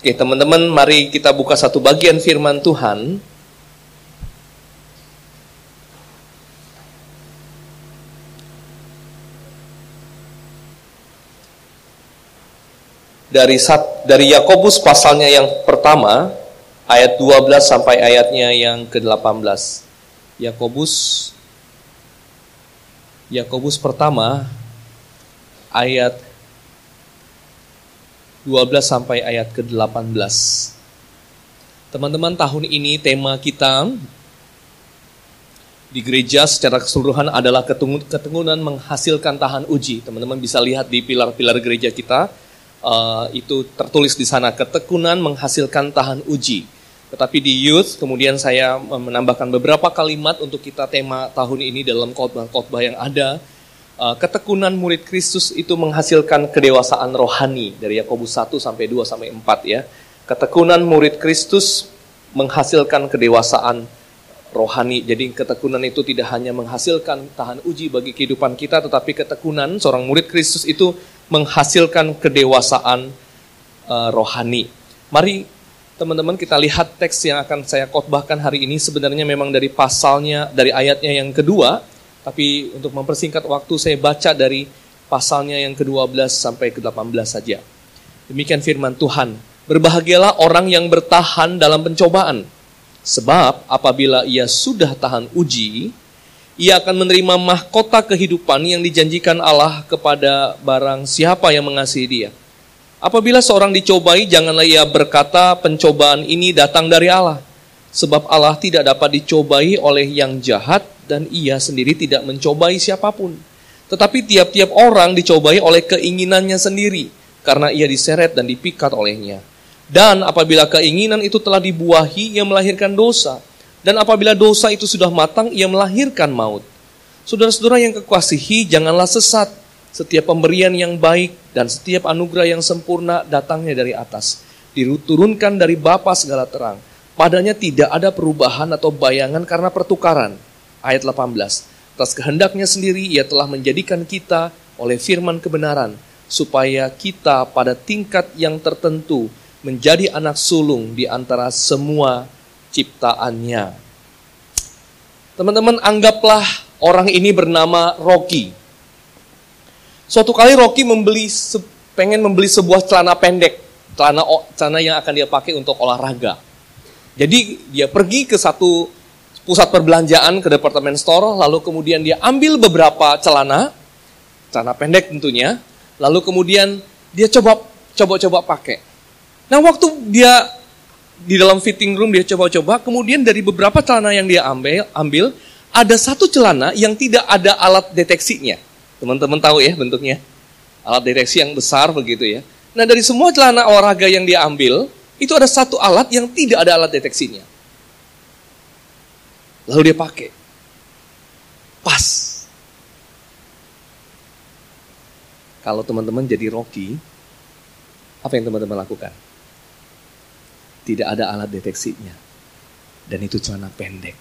Oke, teman-teman, mari kita buka satu bagian firman Tuhan. Dari dari Yakobus pasalnya yang pertama, ayat 12 sampai ayatnya yang ke-18. Yakobus Yakobus pertama ayat 12 sampai ayat ke-18. Teman-teman, tahun ini tema kita di gereja secara keseluruhan adalah keteguhan menghasilkan tahan uji. Teman-teman bisa lihat di pilar-pilar gereja kita, uh, itu tertulis di sana, ketekunan menghasilkan tahan uji. Tetapi di youth, kemudian saya menambahkan beberapa kalimat untuk kita tema tahun ini dalam khotbah-khotbah yang ada, Uh, ketekunan murid Kristus itu menghasilkan kedewasaan rohani dari Yakobus 1 sampai 2 sampai 4 ya. Ketekunan murid Kristus menghasilkan kedewasaan rohani. Jadi ketekunan itu tidak hanya menghasilkan tahan uji bagi kehidupan kita, tetapi ketekunan seorang murid Kristus itu menghasilkan kedewasaan uh, rohani. Mari teman-teman kita lihat teks yang akan saya khotbahkan hari ini sebenarnya memang dari pasalnya, dari ayatnya yang kedua, tapi untuk mempersingkat waktu saya baca dari pasalnya yang ke-12 sampai ke-18 saja. Demikian firman Tuhan. Berbahagialah orang yang bertahan dalam pencobaan. Sebab apabila ia sudah tahan uji, ia akan menerima mahkota kehidupan yang dijanjikan Allah kepada barang siapa yang mengasihi dia. Apabila seorang dicobai, janganlah ia berkata pencobaan ini datang dari Allah. Sebab Allah tidak dapat dicobai oleh yang jahat dan ia sendiri tidak mencobai siapa pun. Tetapi tiap-tiap orang dicobai oleh keinginannya sendiri, karena ia diseret dan dipikat olehnya. Dan apabila keinginan itu telah dibuahi, ia melahirkan dosa. Dan apabila dosa itu sudah matang, ia melahirkan maut. Saudara-saudara yang kekasihi, janganlah sesat. Setiap pemberian yang baik dan setiap anugerah yang sempurna datangnya dari atas. Diturunkan dari Bapa segala terang. Padanya tidak ada perubahan atau bayangan karena pertukaran ayat 18. Atas kehendaknya sendiri ia telah menjadikan kita oleh firman kebenaran supaya kita pada tingkat yang tertentu menjadi anak sulung di antara semua ciptaannya. Teman-teman anggaplah orang ini bernama Rocky. Suatu kali Rocky membeli pengen membeli sebuah celana pendek, celana celana yang akan dia pakai untuk olahraga. Jadi dia pergi ke satu pusat perbelanjaan ke departemen store, lalu kemudian dia ambil beberapa celana, celana pendek tentunya, lalu kemudian dia coba coba-coba pakai. Nah waktu dia di dalam fitting room dia coba-coba, kemudian dari beberapa celana yang dia ambil, ambil ada satu celana yang tidak ada alat deteksinya. Teman-teman tahu ya bentuknya, alat deteksi yang besar begitu ya. Nah dari semua celana olahraga yang dia ambil, itu ada satu alat yang tidak ada alat deteksinya. Lalu dia pakai. Pas. Kalau teman-teman jadi Rocky, apa yang teman-teman lakukan? Tidak ada alat deteksinya. Dan itu celana pendek.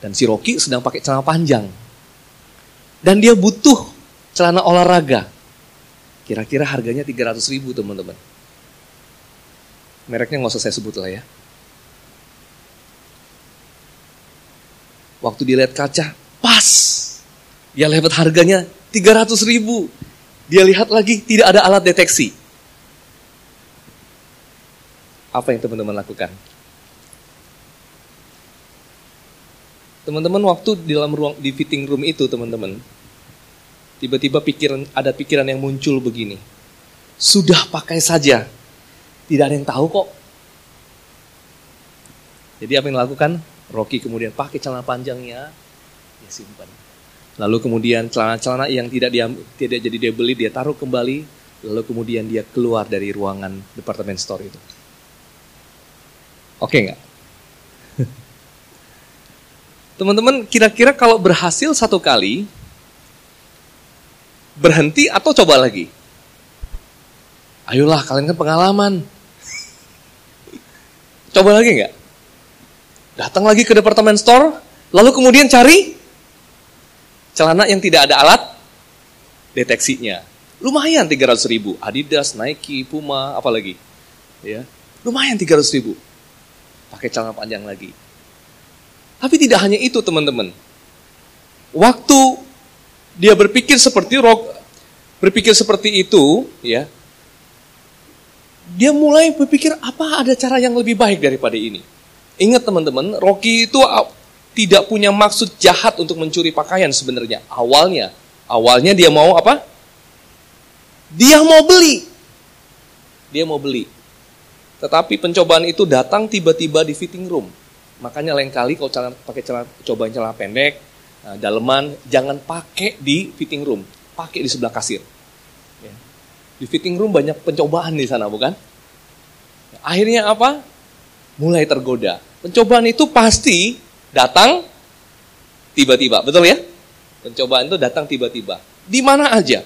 Dan si Rocky sedang pakai celana panjang. Dan dia butuh celana olahraga. Kira-kira harganya 300 ribu teman-teman. Mereknya nggak usah saya sebut lah ya. Waktu dilihat kaca, pas. Dia lihat harganya 300 ribu. Dia lihat lagi, tidak ada alat deteksi. Apa yang teman-teman lakukan? Teman-teman waktu di dalam ruang di fitting room itu teman-teman, tiba-tiba pikiran ada pikiran yang muncul begini. Sudah pakai saja. Tidak ada yang tahu kok. Jadi apa yang dilakukan? Rocky kemudian pakai celana panjangnya, dia simpan. Lalu kemudian celana-celana yang tidak dia, tidak jadi dia beli, dia taruh kembali. Lalu kemudian dia keluar dari ruangan departemen store itu. Oke nggak? Teman-teman, kira-kira kalau berhasil satu kali, berhenti atau coba lagi? Ayolah, kalian kan pengalaman. Coba lagi nggak? Datang lagi ke departemen store, lalu kemudian cari celana yang tidak ada alat deteksinya. Lumayan 300 ribu. Adidas, Nike, Puma, apalagi. Ya. Lumayan 300 ribu. Pakai celana panjang lagi. Tapi tidak hanya itu teman-teman. Waktu dia berpikir seperti rock, berpikir seperti itu, ya, dia mulai berpikir apa ada cara yang lebih baik daripada ini. Ingat teman-teman, Rocky itu tidak punya maksud jahat untuk mencuri pakaian sebenarnya. Awalnya, awalnya dia mau apa? Dia mau beli. Dia mau beli. Tetapi pencobaan itu datang tiba-tiba di fitting room. Makanya lain kali kalau celana, pakai celana, cobaan celana pendek, eh, daleman, jangan pakai di fitting room. Pakai di sebelah kasir. Ya. Di fitting room banyak pencobaan di sana, bukan? Akhirnya apa? Mulai tergoda. Pencobaan itu pasti datang tiba-tiba, betul ya? Pencobaan itu datang tiba-tiba. Di mana aja.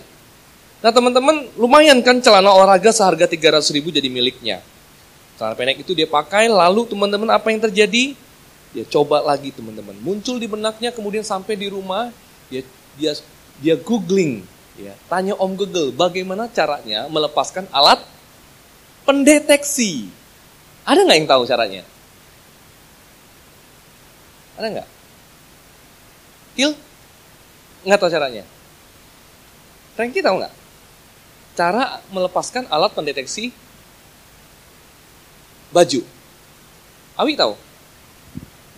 Nah teman-teman, lumayan kan celana olahraga seharga 300 ribu jadi miliknya. Celana pendek itu dia pakai, lalu teman-teman apa yang terjadi? Dia coba lagi teman-teman. Muncul di benaknya, kemudian sampai di rumah, dia dia dia googling, ya, tanya Om Google bagaimana caranya melepaskan alat pendeteksi. Ada nggak yang tahu caranya? Ada nggak? Til? Nggak tahu caranya. Frankie tahu nggak? cara melepaskan alat pendeteksi baju. Awi tahu?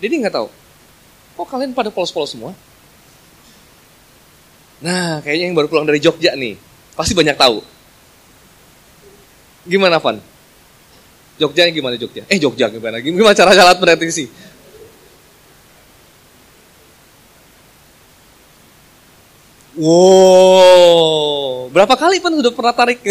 Dedi nggak tahu. Kok kalian pada polos-polos semua? Nah, kayaknya yang baru pulang dari Jogja nih, pasti banyak tahu. Gimana, Van? Jogja gimana Jogja? Eh, Jogja gimana? Gimana cara alat pendeteksi? Wow, berapa kali pun sudah pernah tarik?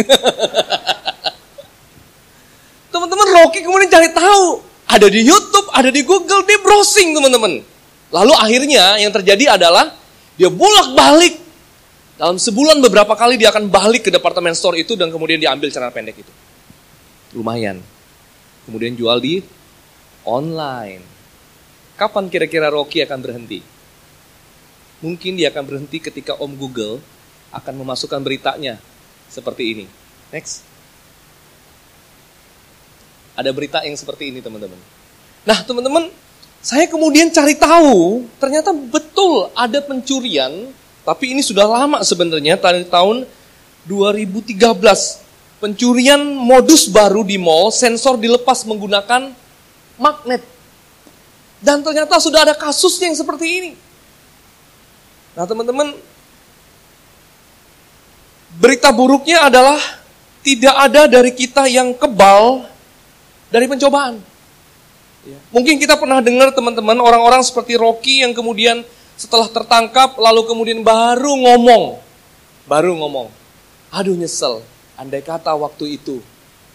teman-teman Rocky kemudian cari tahu, ada di YouTube, ada di Google, dia browsing teman-teman. Lalu akhirnya yang terjadi adalah dia bolak-balik dalam sebulan beberapa kali dia akan balik ke departemen store itu dan kemudian diambil celana pendek itu. Lumayan. Kemudian jual di online. Kapan kira-kira Rocky akan berhenti? mungkin dia akan berhenti ketika Om Google akan memasukkan beritanya seperti ini. Next. Ada berita yang seperti ini teman-teman. Nah teman-teman, saya kemudian cari tahu, ternyata betul ada pencurian, tapi ini sudah lama sebenarnya, dari tahun 2013. Pencurian modus baru di mall, sensor dilepas menggunakan magnet. Dan ternyata sudah ada kasusnya yang seperti ini. Nah teman-teman, berita buruknya adalah tidak ada dari kita yang kebal dari pencobaan. Ya. Mungkin kita pernah dengar teman-teman orang-orang seperti Rocky yang kemudian setelah tertangkap lalu kemudian baru ngomong, baru ngomong, aduh nyesel, andai kata waktu itu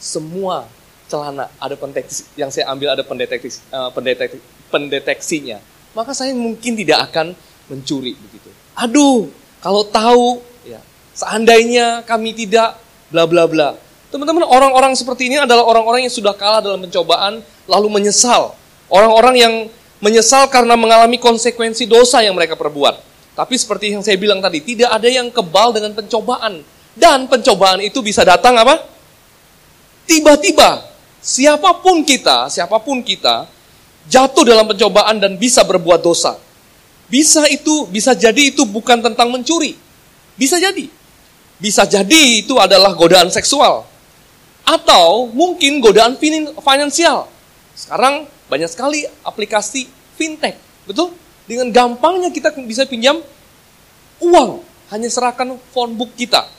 semua celana ada pendeteksi yang saya ambil ada pendeteksi, uh, pendeteksi pendeteksinya, maka saya mungkin tidak akan mencuri begitu. Aduh, kalau tahu ya, seandainya kami tidak bla bla bla. Teman-teman, orang-orang seperti ini adalah orang-orang yang sudah kalah dalam pencobaan lalu menyesal. Orang-orang yang menyesal karena mengalami konsekuensi dosa yang mereka perbuat. Tapi seperti yang saya bilang tadi, tidak ada yang kebal dengan pencobaan. Dan pencobaan itu bisa datang apa? Tiba-tiba, siapa pun kita, siapa pun kita, jatuh dalam pencobaan dan bisa berbuat dosa. Bisa itu, bisa jadi itu bukan tentang mencuri. Bisa jadi. Bisa jadi itu adalah godaan seksual. Atau mungkin godaan finansial. Sekarang banyak sekali aplikasi fintech. Betul? Dengan gampangnya kita bisa pinjam uang. Hanya serahkan phone book kita.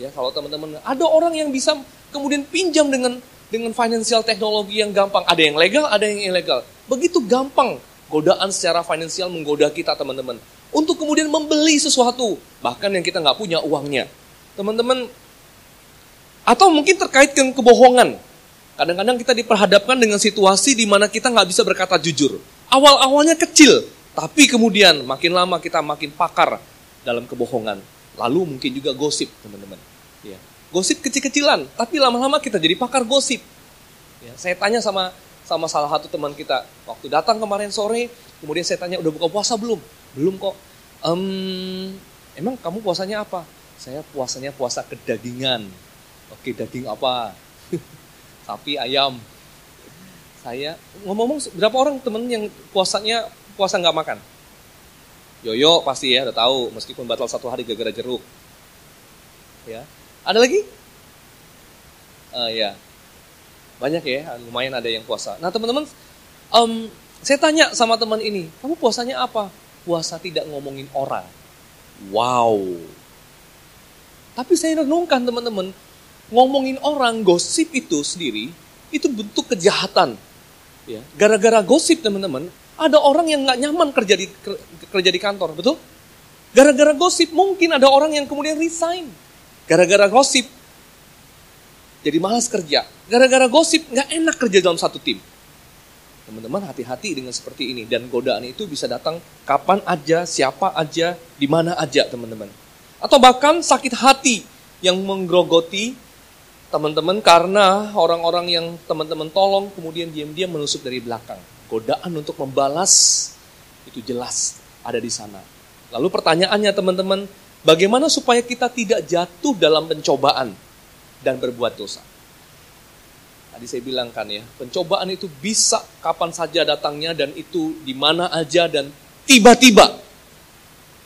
Ya, kalau teman-teman ada orang yang bisa kemudian pinjam dengan dengan finansial teknologi yang gampang. Ada yang legal, ada yang ilegal. Begitu gampang godaan secara finansial menggoda kita teman-teman. Untuk kemudian membeli sesuatu, bahkan yang kita nggak punya uangnya. Teman-teman, atau mungkin terkait dengan kebohongan. Kadang-kadang kita diperhadapkan dengan situasi di mana kita nggak bisa berkata jujur. Awal-awalnya kecil, tapi kemudian makin lama kita makin pakar dalam kebohongan. Lalu mungkin juga gosip, teman-teman. Gosip kecil-kecilan, tapi lama-lama kita jadi pakar gosip. Ya, saya tanya sama sama salah satu teman kita. Waktu datang kemarin sore, kemudian saya tanya, udah buka puasa belum? Belum kok. Um, emang kamu puasanya apa? Saya puasanya puasa kedagingan. Oke, daging apa? Sapi, ayam. Saya ngomong-ngomong berapa orang temen yang puasanya puasa nggak makan? Yoyo pasti ya udah tahu meskipun batal satu hari gara-gara jeruk. Ya. Ada lagi? Uh, ya. Banyak ya, lumayan ada yang puasa. Nah teman-teman, um, saya tanya sama teman ini, kamu puasanya apa? Puasa tidak ngomongin orang. Wow. Tapi saya renungkan teman-teman, ngomongin orang, gosip itu sendiri, itu bentuk kejahatan. Ya, gara-gara gosip teman-teman, ada orang yang nggak nyaman kerja di kerja di kantor, betul? Gara-gara gosip mungkin ada orang yang kemudian resign. Gara-gara gosip jadi malas kerja. Gara-gara gosip nggak enak kerja dalam satu tim. Teman-teman hati-hati dengan seperti ini dan godaan itu bisa datang kapan aja, siapa aja, di mana aja teman-teman. Atau bahkan sakit hati yang menggerogoti teman-teman karena orang-orang yang teman-teman tolong kemudian diam-diam menusuk dari belakang godaan untuk membalas itu jelas ada di sana. Lalu pertanyaannya teman-teman, bagaimana supaya kita tidak jatuh dalam pencobaan dan berbuat dosa? Tadi saya bilang kan ya, pencobaan itu bisa kapan saja datangnya dan itu di mana aja dan tiba-tiba.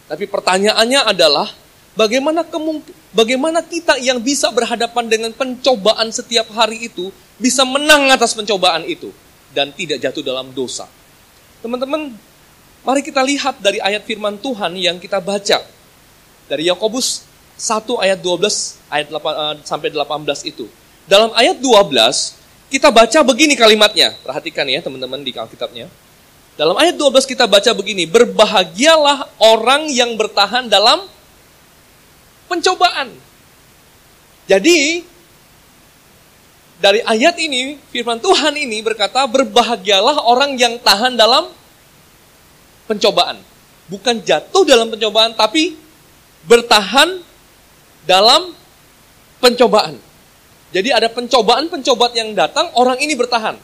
Tapi pertanyaannya adalah bagaimana bagaimana kita yang bisa berhadapan dengan pencobaan setiap hari itu bisa menang atas pencobaan itu? dan tidak jatuh dalam dosa. Teman-teman, mari kita lihat dari ayat firman Tuhan yang kita baca. Dari Yakobus 1 ayat 12 ayat 8, uh, eh, sampai 18 itu. Dalam ayat 12 kita baca begini kalimatnya. Perhatikan ya teman-teman di Alkitabnya. Dalam ayat 12 kita baca begini, berbahagialah orang yang bertahan dalam pencobaan. Jadi dari ayat ini, firman Tuhan ini berkata, berbahagialah orang yang tahan dalam pencobaan. Bukan jatuh dalam pencobaan, tapi bertahan dalam pencobaan. Jadi ada pencobaan-pencobaan yang datang, orang ini bertahan.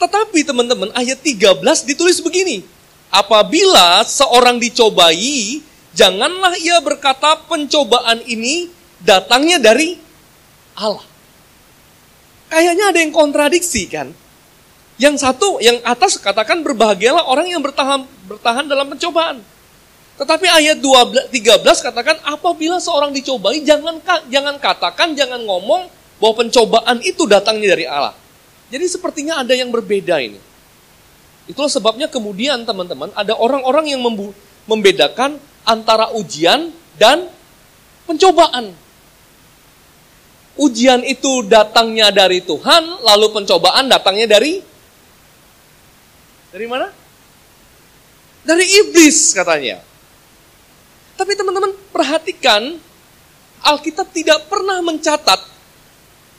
Tetapi teman-teman, ayat 13 ditulis begini. Apabila seorang dicobai, janganlah ia berkata pencobaan ini datangnya dari Allah. Kayaknya ada yang kontradiksi kan? Yang satu, yang atas katakan berbahagialah orang yang bertahan bertahan dalam pencobaan. Tetapi ayat 12, 13 katakan apabila seorang dicobai jangan jangan katakan, jangan ngomong bahwa pencobaan itu datangnya dari Allah. Jadi sepertinya ada yang berbeda ini. Itulah sebabnya kemudian teman-teman ada orang-orang yang membedakan antara ujian dan pencobaan ujian itu datangnya dari Tuhan, lalu pencobaan datangnya dari dari mana? Dari iblis katanya. Tapi teman-teman perhatikan, Alkitab tidak pernah mencatat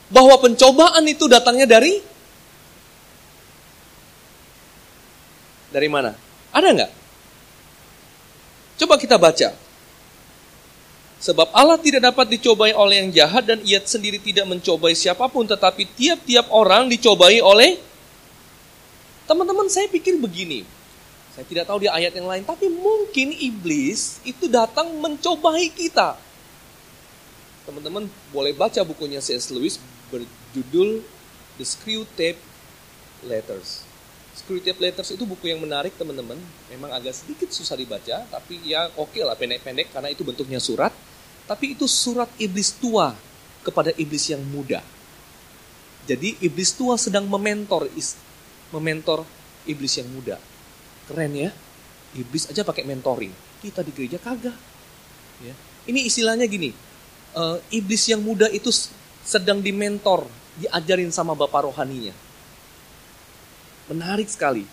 bahwa pencobaan itu datangnya dari dari mana? Ada nggak? Coba kita baca. Sebab Allah tidak dapat dicobai oleh yang jahat dan ia sendiri tidak mencobai siapa pun. Tetapi tiap-tiap orang dicobai oleh teman-teman saya pikir begini. Saya tidak tahu di ayat yang lain. Tapi mungkin iblis itu datang mencobai kita. Teman-teman boleh baca bukunya C.S. Lewis berjudul The Screw Tape Letters. Screw Tape Letters itu buku yang menarik teman-teman. Memang agak sedikit susah dibaca, tapi ya oke okay lah pendek-pendek karena itu bentuknya surat. Tapi itu surat iblis tua kepada iblis yang muda. Jadi iblis tua sedang mementor mementor iblis yang muda. Keren ya. Iblis aja pakai mentoring. Kita di gereja kagak. Ya. Ini istilahnya gini. Uh, iblis yang muda itu sedang dimentor, diajarin sama bapak rohaninya. Menarik sekali.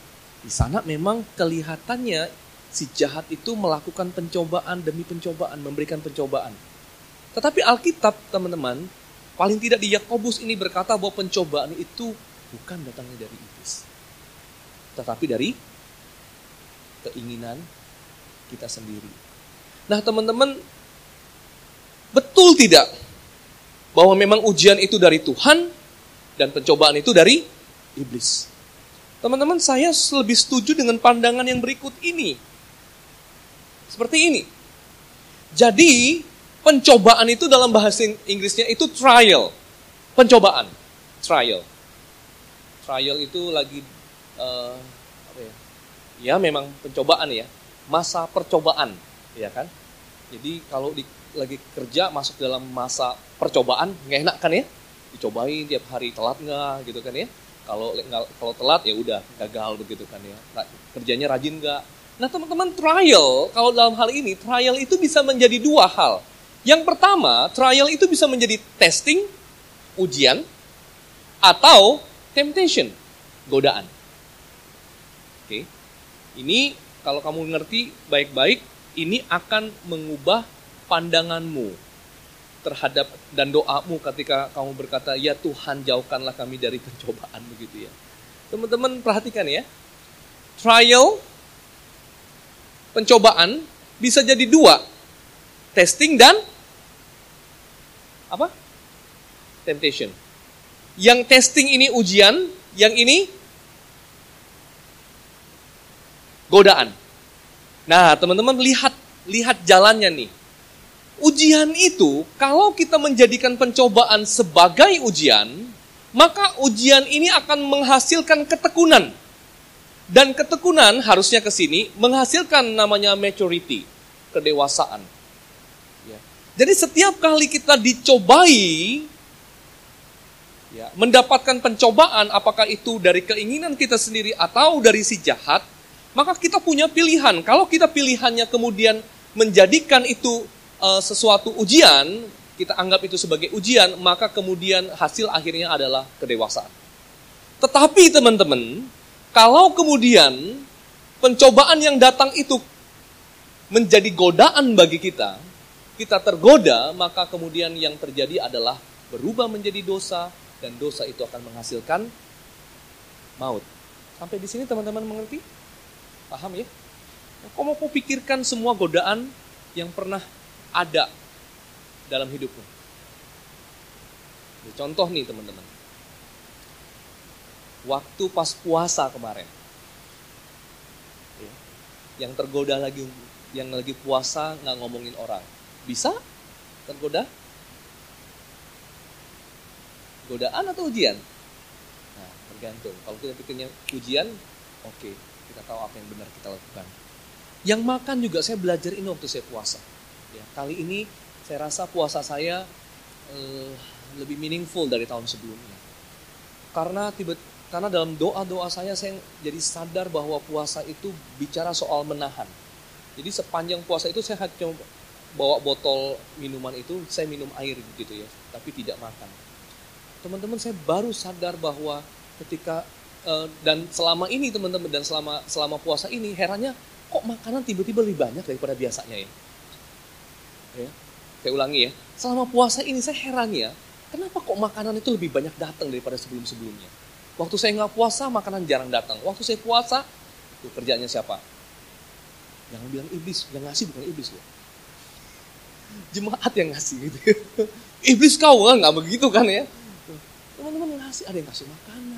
Di sana memang kelihatannya si jahat itu melakukan pencobaan demi pencobaan, memberikan pencobaan. Tetapi Alkitab, teman-teman, paling tidak di Yakobus ini berkata bahwa pencobaan itu bukan datangnya dari iblis. Tetapi dari keinginan kita sendiri. Nah, teman-teman, betul tidak bahwa memang ujian itu dari Tuhan dan pencobaan itu dari iblis? Teman-teman, saya lebih setuju dengan pandangan yang berikut ini. Seperti ini. Jadi, Pencobaan itu dalam bahasa Inggrisnya itu trial. Pencobaan. Trial. Trial itu lagi uh, apa ya? Ya memang pencobaan ya. Masa percobaan, ya kan? Jadi kalau di, lagi kerja masuk dalam masa percobaan, nggak enak kan ya? Dicobain tiap hari telat nggak gitu kan ya? Kalau kalau telat ya udah gagal begitu kan ya. Kerjanya rajin nggak? Nah teman-teman trial kalau dalam hal ini trial itu bisa menjadi dua hal. Yang pertama trial itu bisa menjadi testing, ujian, atau temptation, godaan. Oke, ini kalau kamu ngerti baik-baik ini akan mengubah pandanganmu terhadap dan doamu ketika kamu berkata, ya Tuhan jauhkanlah kami dari pencobaan begitu ya. Teman-teman perhatikan ya, trial, pencobaan bisa jadi dua, testing dan apa? Temptation. Yang testing ini ujian, yang ini godaan. Nah, teman-teman lihat lihat jalannya nih. Ujian itu kalau kita menjadikan pencobaan sebagai ujian, maka ujian ini akan menghasilkan ketekunan. Dan ketekunan harusnya ke sini menghasilkan namanya maturity, kedewasaan. Ya. Jadi setiap kali kita dicobai, ya, mendapatkan pencobaan, apakah itu dari keinginan kita sendiri atau dari si jahat, maka kita punya pilihan. Kalau kita pilihannya kemudian menjadikan itu uh, sesuatu ujian, kita anggap itu sebagai ujian, maka kemudian hasil akhirnya adalah kedewasaan. Tetapi teman-teman, kalau kemudian pencobaan yang datang itu menjadi godaan bagi kita, kita tergoda, maka kemudian yang terjadi adalah berubah menjadi dosa, dan dosa itu akan menghasilkan maut. Sampai di sini teman-teman mengerti? Paham ya? Kau mau pikirkan semua godaan yang pernah ada dalam hidupmu. Contoh nih teman-teman. Waktu pas puasa kemarin. Ya, yang tergoda lagi, yang lagi puasa nggak ngomongin orang. Bisa tergoda? Godaan atau ujian? Nah, tergantung. Kalau kita pikirnya ujian, oke. Okay kita tahu apa yang benar kita lakukan. Yang makan juga saya belajar ini waktu saya puasa. Ya, kali ini saya rasa puasa saya uh, lebih meaningful dari tahun sebelumnya. Karena tiba karena dalam doa-doa saya saya jadi sadar bahwa puasa itu bicara soal menahan. Jadi sepanjang puasa itu saya cuma bawa botol minuman itu saya minum air gitu ya, tapi tidak makan. Teman-teman saya baru sadar bahwa ketika Eh, dan selama ini teman-teman dan selama selama puasa ini herannya kok makanan tiba-tiba lebih banyak daripada biasanya ya. ya. Saya ulangi ya, selama puasa ini saya heran ya, kenapa kok makanan itu lebih banyak datang daripada sebelum-sebelumnya. Waktu saya nggak puasa makanan jarang datang. Waktu saya puasa, tuh kerjanya siapa? Jangan bilang iblis, yang ngasih bukan iblis loh. Jemaat yang ngasih gitu. iblis kau nggak begitu kan ya. Teman-teman ngasih, ada yang kasih makanan,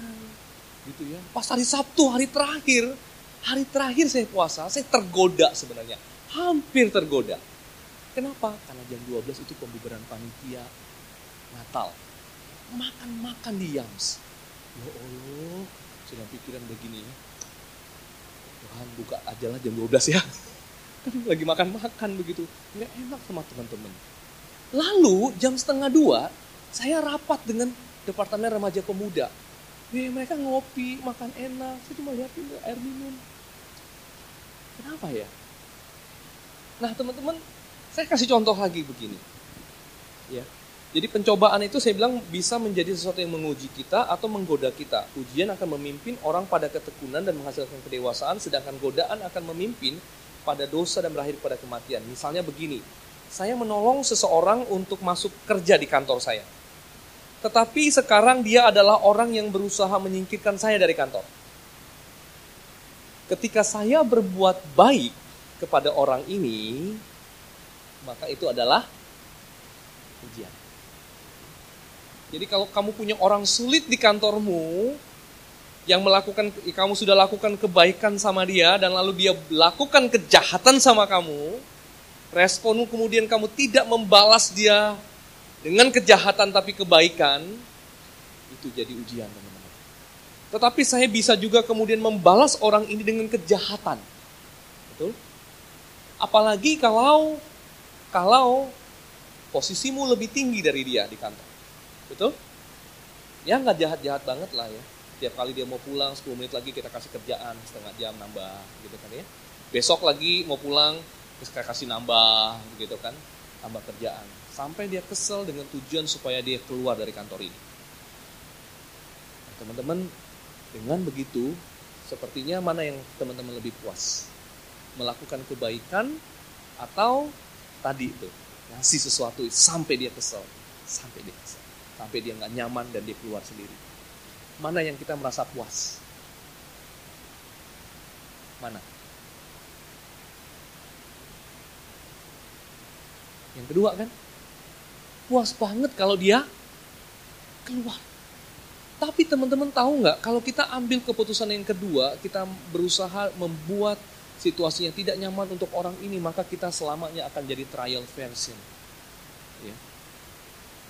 gitu ya. Pas hari Sabtu, hari terakhir, hari terakhir saya puasa, saya tergoda sebenarnya. Hampir tergoda. Kenapa? Karena jam 12 itu pembubaran panitia Natal. Makan-makan di Yams. Ya Allah, sedang pikiran begini ya. Tuhan buka aja lah jam 12 ya. Kan lagi makan-makan begitu. Nggak enak sama teman-teman. Lalu jam setengah dua, saya rapat dengan Departemen Remaja Pemuda Ya, mereka ngopi, makan enak. Saya cuma lihatin air minum. Kenapa ya? Nah teman-teman, saya kasih contoh lagi begini. Ya, jadi pencobaan itu saya bilang bisa menjadi sesuatu yang menguji kita atau menggoda kita. Ujian akan memimpin orang pada ketekunan dan menghasilkan kedewasaan, sedangkan godaan akan memimpin pada dosa dan berakhir pada kematian. Misalnya begini, saya menolong seseorang untuk masuk kerja di kantor saya. Tetapi sekarang dia adalah orang yang berusaha menyingkirkan saya dari kantor. Ketika saya berbuat baik kepada orang ini, maka itu adalah ujian. Jadi kalau kamu punya orang sulit di kantormu, yang melakukan kamu sudah lakukan kebaikan sama dia dan lalu dia lakukan kejahatan sama kamu, responmu kemudian kamu tidak membalas dia dengan kejahatan tapi kebaikan, itu jadi ujian teman-teman. Tetapi saya bisa juga kemudian membalas orang ini dengan kejahatan. Betul? Apalagi kalau kalau posisimu lebih tinggi dari dia di kantor. Betul? Ya nggak jahat-jahat banget lah ya. Tiap kali dia mau pulang 10 menit lagi kita kasih kerjaan setengah jam nambah gitu kan ya. Besok lagi mau pulang kita kasih nambah gitu kan. Tambah kerjaan. Sampai dia kesel dengan tujuan supaya dia keluar dari kantor ini. Nah, teman-teman, dengan begitu sepertinya mana yang teman-teman lebih puas? Melakukan kebaikan atau tadi itu ngasih sesuatu sampai dia kesel, sampai dia kesel, sampai dia nggak nyaman dan dia keluar sendiri. Mana yang kita merasa puas? Mana? Yang kedua kan, puas banget kalau dia keluar. Tapi teman-teman tahu nggak, kalau kita ambil keputusan yang kedua, kita berusaha membuat situasinya tidak nyaman untuk orang ini, maka kita selamanya akan jadi trial version. Ya.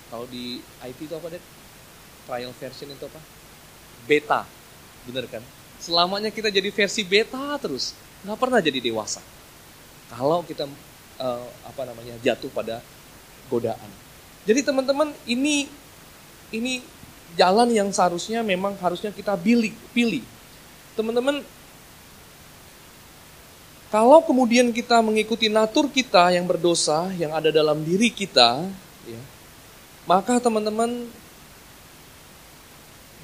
Kalau di IT itu apa deh? Trial version itu apa? Beta, bener kan? Selamanya kita jadi versi beta terus, nggak pernah jadi dewasa. Kalau kita uh, apa namanya jatuh pada godaan. Jadi teman-teman ini ini jalan yang seharusnya memang harusnya kita pilih. pilih. Teman-teman kalau kemudian kita mengikuti natur kita yang berdosa, yang ada dalam diri kita, ya, maka teman-teman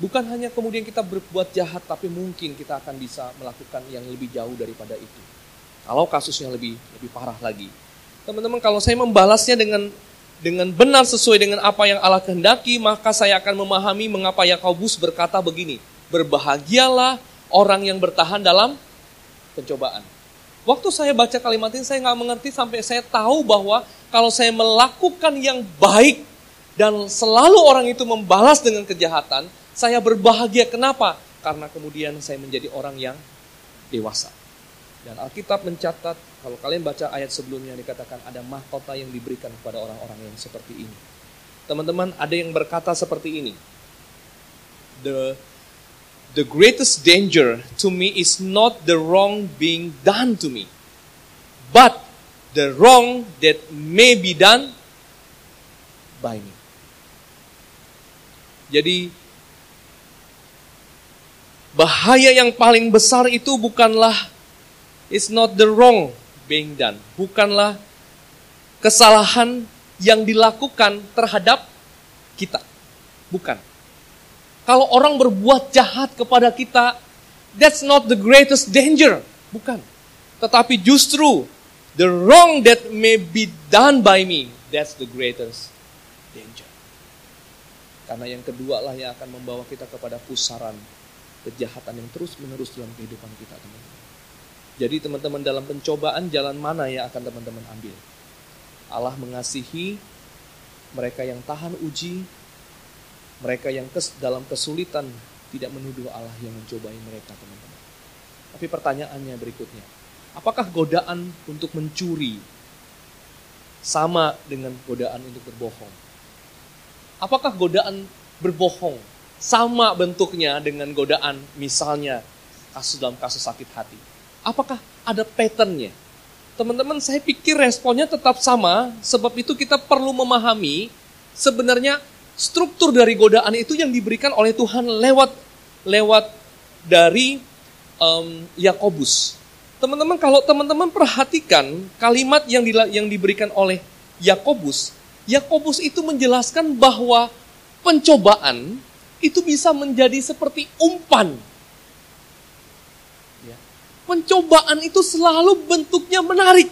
bukan hanya kemudian kita berbuat jahat, tapi mungkin kita akan bisa melakukan yang lebih jauh daripada itu. Kalau kasusnya lebih lebih parah lagi, teman-teman, kalau saya membalasnya dengan dengan benar sesuai dengan apa yang Allah kehendaki, maka saya akan memahami mengapa Yakobus berkata begini: berbahagialah orang yang bertahan dalam pencobaan. Waktu saya baca kalimat ini saya nggak mengerti sampai saya tahu bahwa kalau saya melakukan yang baik dan selalu orang itu membalas dengan kejahatan, saya berbahagia. Kenapa? Karena kemudian saya menjadi orang yang dewasa. Dan Alkitab mencatat, kalau kalian baca ayat sebelumnya dikatakan ada mahkota yang diberikan kepada orang-orang yang seperti ini. Teman-teman, ada yang berkata seperti ini. The the greatest danger to me is not the wrong being done to me, but the wrong that may be done by me. Jadi bahaya yang paling besar itu bukanlah is not the wrong being done, bukanlah kesalahan yang dilakukan terhadap kita. Bukan kalau orang berbuat jahat kepada kita, that's not the greatest danger. Bukan. Tetapi justru the wrong that may be done by me, that's the greatest danger. Karena yang kedua lah yang akan membawa kita kepada pusaran kejahatan yang terus-menerus dalam kehidupan kita, teman-teman. Jadi teman-teman dalam pencobaan jalan mana yang akan teman-teman ambil? Allah mengasihi mereka yang tahan uji, mereka yang kes, dalam kesulitan tidak menuduh Allah yang mencobai mereka, teman-teman. Tapi pertanyaannya berikutnya, apakah godaan untuk mencuri sama dengan godaan untuk berbohong? Apakah godaan berbohong sama bentuknya dengan godaan misalnya kasus dalam kasus sakit hati? Apakah ada patternnya? Teman-teman, saya pikir responnya tetap sama, sebab itu kita perlu memahami sebenarnya struktur dari godaan itu yang diberikan oleh Tuhan lewat lewat dari um, Yakobus. Teman-teman kalau teman-teman perhatikan kalimat yang di, yang diberikan oleh Yakobus, Yakobus itu menjelaskan bahwa pencobaan itu bisa menjadi seperti umpan. Pencobaan itu selalu bentuknya menarik.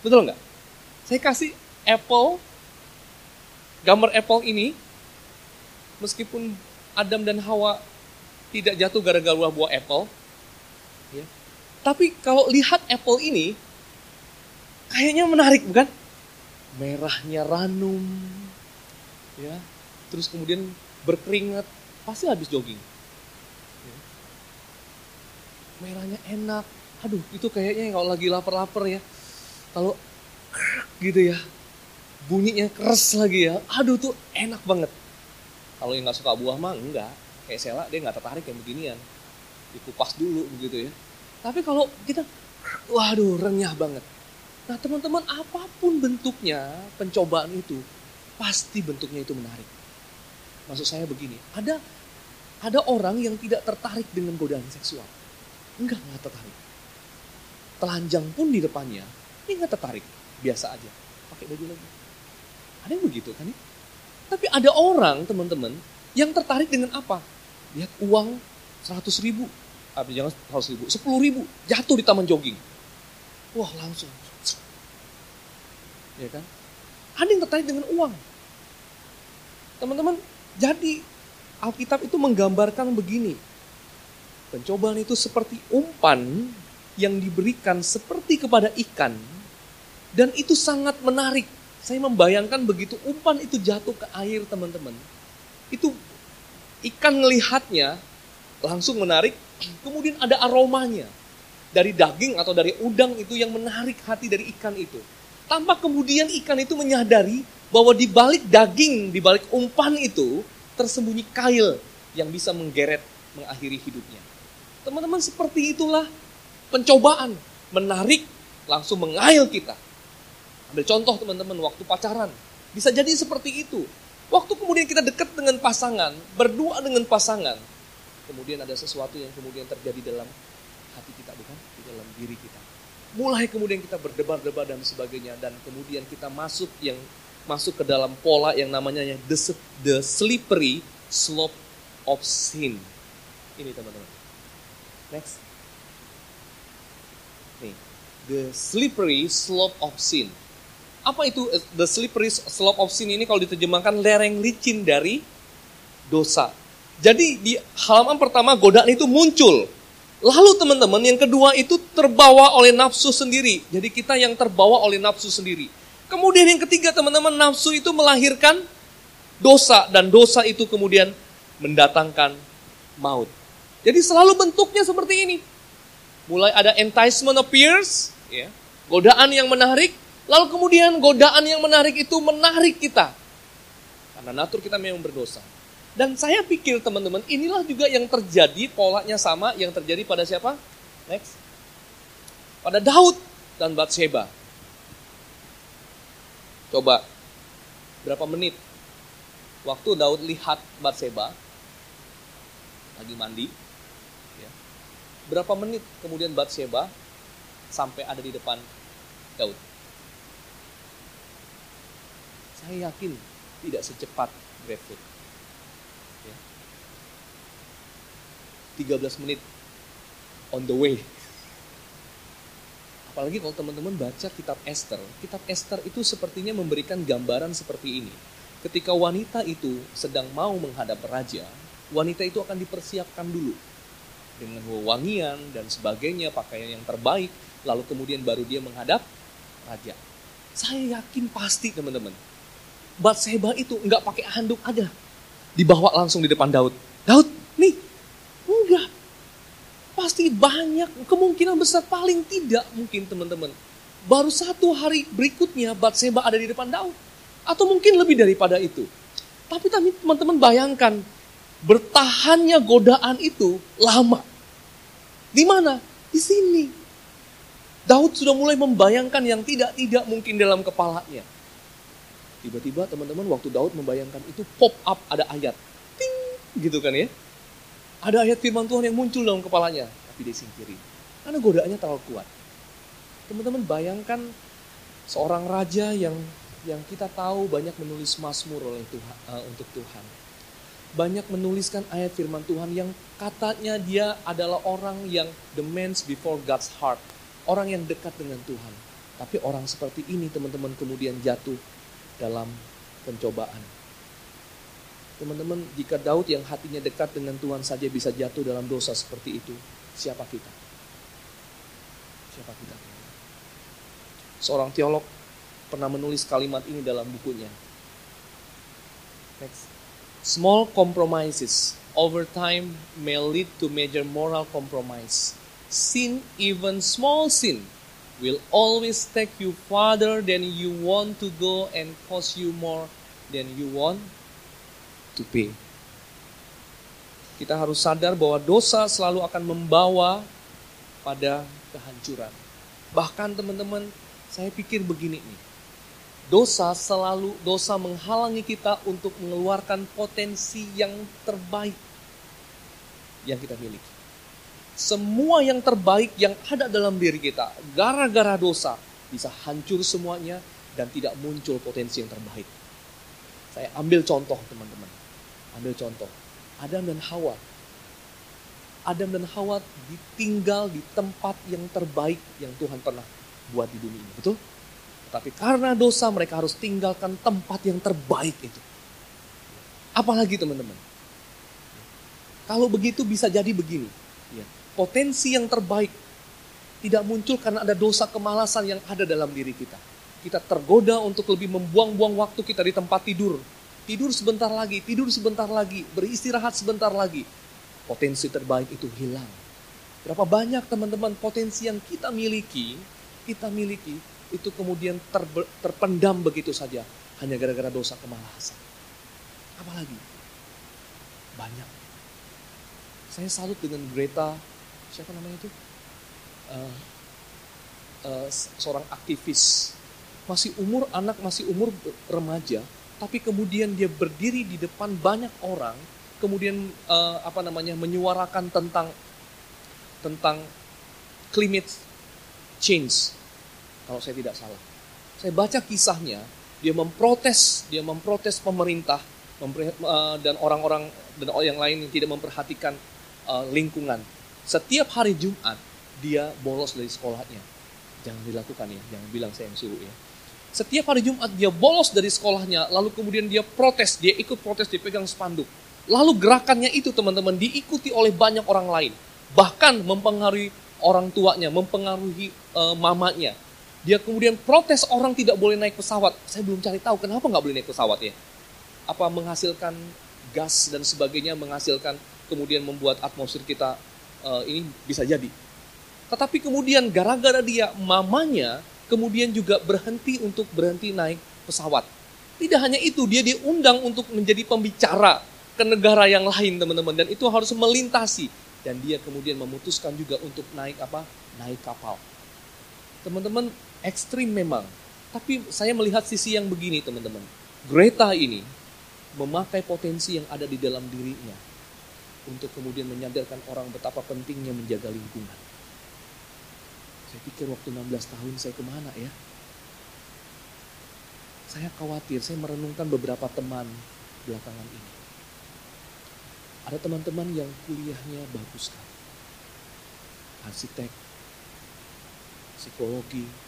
Betul nggak? Saya kasih apple Gambar Apple ini, meskipun Adam dan Hawa tidak jatuh gara-gara buah apple, ya, tapi kalau lihat apple ini, kayaknya menarik bukan? Merahnya ranum, ya, terus kemudian berkeringat, pasti habis jogging. Ya. Merahnya enak, aduh itu kayaknya kalau lagi lapar-lapar ya, kalau gitu ya. Bunyinya keras lagi ya. Aduh tuh enak banget. Kalau yang nggak suka buah mah enggak. Kayak Sela dia nggak tertarik yang beginian. Dikupas dulu begitu ya. Tapi kalau kita, waduh renyah banget. Nah teman-teman apa pun bentuknya pencobaan itu, pasti bentuknya itu menarik. Maksud saya begini, ada ada orang yang tidak tertarik dengan godaan seksual. Enggak, enggak tertarik. Telanjang pun di depannya, dia enggak tertarik. Biasa aja, pakai baju lagi. Ada yang begitu kan ya? Tapi ada orang, teman-teman, yang tertarik dengan apa? Lihat uang 100 ribu, ah, jangan 100 ribu, 10 ribu, jatuh di taman jogging. Wah langsung. Ya kan? Ada yang tertarik dengan uang. Teman-teman, jadi Alkitab itu menggambarkan begini. Pencobaan itu seperti umpan yang diberikan seperti kepada ikan. Dan itu sangat menarik. Saya membayangkan begitu umpan itu jatuh ke air teman-teman. Itu ikan melihatnya langsung menarik. Kemudian ada aromanya. Dari daging atau dari udang itu yang menarik hati dari ikan itu. Tanpa kemudian ikan itu menyadari bahwa di balik daging, di balik umpan itu tersembunyi kail yang bisa menggeret mengakhiri hidupnya. Teman-teman seperti itulah pencobaan menarik langsung mengail kita. Ambil contoh teman-teman waktu pacaran. Bisa jadi seperti itu. Waktu kemudian kita dekat dengan pasangan, berdua dengan pasangan, kemudian ada sesuatu yang kemudian terjadi dalam hati kita, bukan? Di dalam diri kita. Mulai kemudian kita berdebar-debar dan sebagainya, dan kemudian kita masuk yang masuk ke dalam pola yang namanya the, the slippery slope of sin. Ini teman-teman. Next. Nih, the slippery slope of sin. Apa itu eh, the slippery slope of sin ini kalau diterjemahkan lereng licin dari dosa. Jadi di halaman pertama godaan itu muncul. Lalu teman-teman yang kedua itu terbawa oleh nafsu sendiri. Jadi kita yang terbawa oleh nafsu sendiri. Kemudian yang ketiga teman-teman nafsu itu melahirkan dosa dan dosa itu kemudian mendatangkan maut. Jadi selalu bentuknya seperti ini. Mulai ada enticement appears, ya, godaan yang menarik, lalu kemudian godaan yang menarik itu menarik kita. Karena natur kita memang berdosa. Dan saya pikir teman-teman, inilah juga yang terjadi, polanya sama yang terjadi pada siapa? Next. Pada Daud dan Bathsheba. Coba, berapa menit waktu Daud lihat Batseba lagi mandi, berapa menit kemudian Batseba sampai ada di depan Daud? Saya yakin tidak secepat GrabFood. Ya. 13 menit on the way Apalagi kalau teman-teman baca kitab Esther. Kitab Esther itu sepertinya memberikan gambaran seperti ini. Ketika wanita itu sedang mau menghadap raja, wanita itu akan dipersiapkan dulu. Dengan wewangian dan sebagainya, pakaian yang terbaik, lalu kemudian baru dia menghadap raja. Saya yakin pasti teman-teman. Batseba itu nggak pakai handuk aja. Dibawa langsung di depan Daud. Daud, nih, enggak Pasti banyak, kemungkinan besar paling tidak mungkin teman-teman. Baru satu hari berikutnya Batseba ada di depan Daud. Atau mungkin lebih daripada itu. Tapi teman-teman bayangkan, bertahannya godaan itu lama. Di mana? Di sini. Daud sudah mulai membayangkan yang tidak-tidak mungkin dalam kepalanya. Tiba-tiba teman-teman waktu Daud membayangkan itu pop up ada ayat. Ting, gitu kan ya. Ada ayat firman Tuhan yang muncul dalam kepalanya, tapi dia singkiri. Karena godaannya terlalu kuat. Teman-teman bayangkan seorang raja yang yang kita tahu banyak menulis mazmur oleh Tuhan uh, untuk Tuhan. Banyak menuliskan ayat firman Tuhan yang katanya dia adalah orang yang the man before God's heart. Orang yang dekat dengan Tuhan. Tapi orang seperti ini teman-teman kemudian jatuh dalam pencobaan. Teman-teman, jika Daud yang hatinya dekat dengan Tuhan saja bisa jatuh dalam dosa seperti itu, siapa kita? Siapa kita? Seorang teolog pernah menulis kalimat ini dalam bukunya. Next. Small compromises over time may lead to major moral compromise. Sin, even small sin, will always take you farther than you want to go and cost you more than you want to pay. Kita harus sadar bahwa dosa selalu akan membawa pada kehancuran. Bahkan teman-teman, saya pikir begini nih. Dosa selalu dosa menghalangi kita untuk mengeluarkan potensi yang terbaik yang kita miliki semua yang terbaik yang ada dalam diri kita, gara-gara dosa, bisa hancur semuanya dan tidak muncul potensi yang terbaik. Saya ambil contoh teman-teman. Ambil contoh. Adam dan Hawa. Adam dan Hawa ditinggal di tempat yang terbaik yang Tuhan pernah buat di dunia ini. Betul? Tapi karena dosa mereka harus tinggalkan tempat yang terbaik itu. Apalagi teman-teman. Kalau begitu bisa jadi begini. Ya potensi yang terbaik tidak muncul karena ada dosa kemalasan yang ada dalam diri kita. Kita tergoda untuk lebih membuang-buang waktu kita di tempat tidur. Tidur sebentar lagi, tidur sebentar lagi, beristirahat sebentar lagi. Potensi terbaik itu hilang. Berapa banyak teman-teman potensi yang kita miliki, kita miliki, itu kemudian terpendam begitu saja. Hanya gara-gara dosa kemalasan. Apalagi? Banyak. Saya salut dengan Greta siapa namanya itu uh, uh, seorang aktivis masih umur anak masih umur remaja tapi kemudian dia berdiri di depan banyak orang kemudian uh, apa namanya menyuarakan tentang tentang climate change kalau saya tidak salah saya baca kisahnya dia memprotes dia memprotes pemerintah dan orang-orang dan orang yang lain yang tidak memperhatikan uh, lingkungan setiap hari Jumat dia bolos dari sekolahnya. Jangan dilakukan ya, jangan bilang saya yang suruh ya. Setiap hari Jumat dia bolos dari sekolahnya, lalu kemudian dia protes, dia ikut protes, dipegang spanduk. Lalu gerakannya itu teman-teman diikuti oleh banyak orang lain. Bahkan mempengaruhi orang tuanya, mempengaruhi uh, mamanya. Dia kemudian protes orang tidak boleh naik pesawat. Saya belum cari tahu kenapa nggak boleh naik pesawat ya. Apa menghasilkan gas dan sebagainya, menghasilkan kemudian membuat atmosfer kita uh, ini bisa jadi. Tetapi kemudian gara-gara dia mamanya kemudian juga berhenti untuk berhenti naik pesawat. Tidak hanya itu, dia diundang untuk menjadi pembicara ke negara yang lain teman-teman dan itu harus melintasi dan dia kemudian memutuskan juga untuk naik apa? Naik kapal. Teman-teman, ekstrim memang. Tapi saya melihat sisi yang begini teman-teman. Greta ini memakai potensi yang ada di dalam dirinya untuk kemudian menyadarkan orang betapa pentingnya menjaga lingkungan. Saya pikir waktu 16 tahun saya ke mana ya? Saya khawatir, saya merenungkan beberapa teman belakangan ini. Ada teman-teman yang kuliahnya bagus kan. Arsitek, psikologi.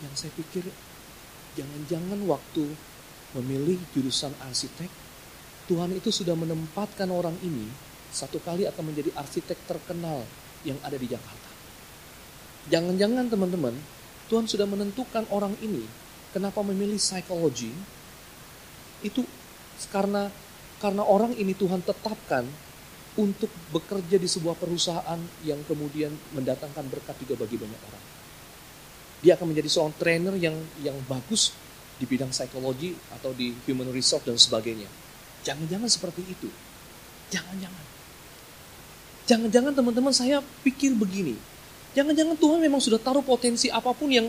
Yang saya pikir jangan-jangan waktu memilih jurusan arsitek Tuhan itu sudah menempatkan orang ini satu kali akan menjadi arsitek terkenal yang ada di Jakarta. Jangan-jangan teman-teman, Tuhan sudah menentukan orang ini kenapa memilih psikologi itu karena karena orang ini Tuhan tetapkan untuk bekerja di sebuah perusahaan yang kemudian mendatangkan berkat juga bagi banyak orang. Dia akan menjadi seorang trainer yang yang bagus di bidang psikologi atau di human resource dan sebagainya. Jangan-jangan seperti itu. Jangan-jangan. Jangan-jangan teman-teman saya pikir begini. Jangan-jangan Tuhan memang sudah taruh potensi apa pun yang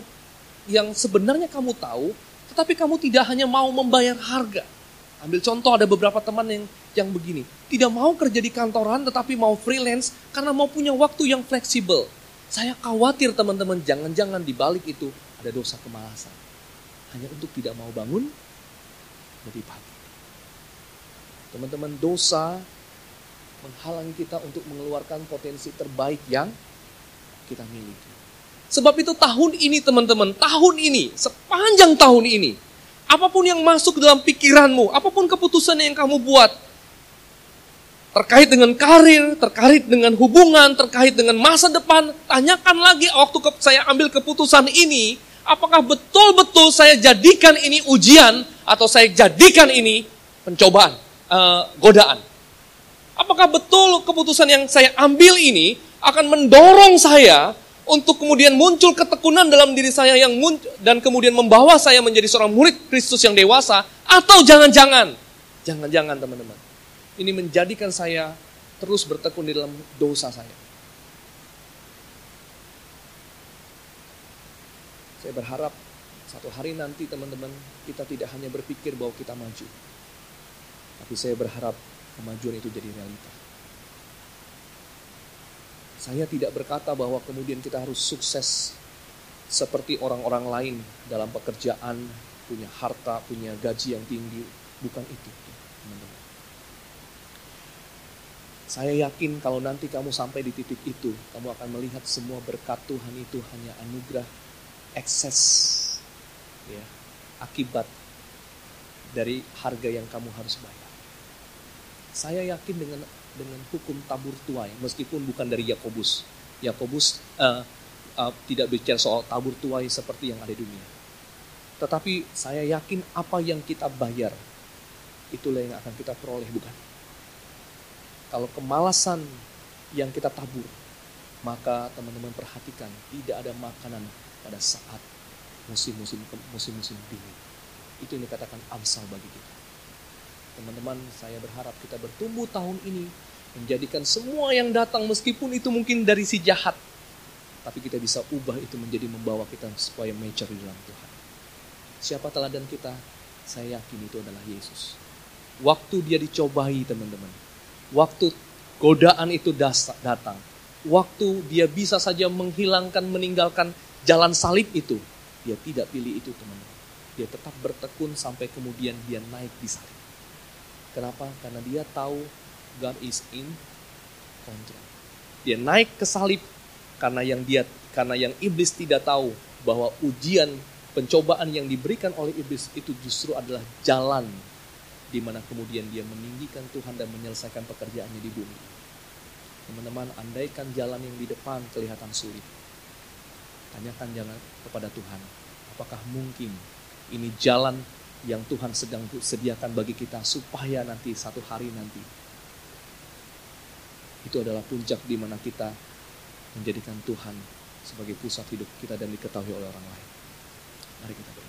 yang sebenarnya kamu tahu, tetapi kamu tidak hanya mau membayar harga. Ambil contoh ada beberapa teman yang yang begini, tidak mau kerja di kantoran tetapi mau freelance karena mau punya waktu yang fleksibel. Saya khawatir teman-teman jangan-jangan di balik itu ada dosa kemalasan. Hanya untuk tidak mau bangun lebih pagi. Teman-teman, dosa menghalangi kita untuk mengeluarkan potensi terbaik yang kita miliki. Sebab itu tahun ini teman-teman, tahun ini, sepanjang tahun ini, apa pun yang masuk dalam pikiranmu, apa pun keputusan yang kamu buat, terkait dengan karir, terkait dengan hubungan, terkait dengan masa depan, tanyakan lagi waktu saya ambil keputusan ini, apakah betul-betul saya jadikan ini ujian atau saya jadikan ini pencobaan uh, godaan. Apakah betul keputusan yang saya ambil ini akan mendorong saya untuk kemudian muncul ketekunan dalam diri saya yang muncul, dan kemudian membawa saya menjadi seorang murid Kristus yang dewasa? Atau jangan-jangan? Jangan-jangan teman-teman ini menjadikan saya terus bertekun di dalam dosa saya. Saya berharap satu hari nanti teman-teman kita tidak hanya berpikir bahwa kita maju. Tapi saya berharap kemajuan itu jadi realita. Saya tidak berkata bahwa kemudian kita harus sukses seperti orang-orang lain dalam pekerjaan, punya harta, punya gaji yang tinggi. Bukan itu, teman-teman. Saya yakin kalau nanti kamu sampai di titik itu, kamu akan melihat semua berkat Tuhan itu hanya anugerah ekses ya, akibat dari harga yang kamu harus bayar. Saya yakin dengan dengan hukum tabur tuai, meskipun bukan dari Yakobus. Yakobus uh, uh, tidak bicara soal tabur tuai seperti yang ada di dunia. Tetapi saya yakin apa yang kita bayar, itulah yang akan kita peroleh, bukan? Kalau kemalasan yang kita tabur, maka teman-teman perhatikan, tidak ada makanan pada saat musim-musim musim-musim dingin. Itu yang dikatakan amsal bagi kita. Teman-teman, saya berharap kita bertumbuh tahun ini menjadikan semua yang datang meskipun itu mungkin dari si jahat, tapi kita bisa ubah itu menjadi membawa kita supaya mature di dalam Tuhan. Siapa teladan kita? Saya yakin itu adalah Yesus. Waktu dia dicobai teman-teman, waktu godaan itu datang, waktu dia bisa saja menghilangkan, meninggalkan jalan salib itu, dia tidak pilih itu teman-teman. Dia tetap bertekun sampai kemudian dia naik di salib. Kenapa? Karena dia tahu God is in control. Dia naik ke salib karena yang dia karena yang iblis tidak tahu bahwa ujian pencobaan yang diberikan oleh iblis itu justru adalah jalan di mana kemudian dia meninggikan Tuhan dan menyelesaikan pekerjaannya di bumi. Teman-teman, andaikan jalan yang di depan kelihatan sulit. Tanyakan jangan kepada Tuhan, apakah mungkin ini jalan yang Tuhan sedang sediakan bagi kita supaya nanti satu hari nanti itu adalah puncak di mana kita menjadikan Tuhan sebagai pusat hidup kita dan diketahui oleh orang lain. Mari kita.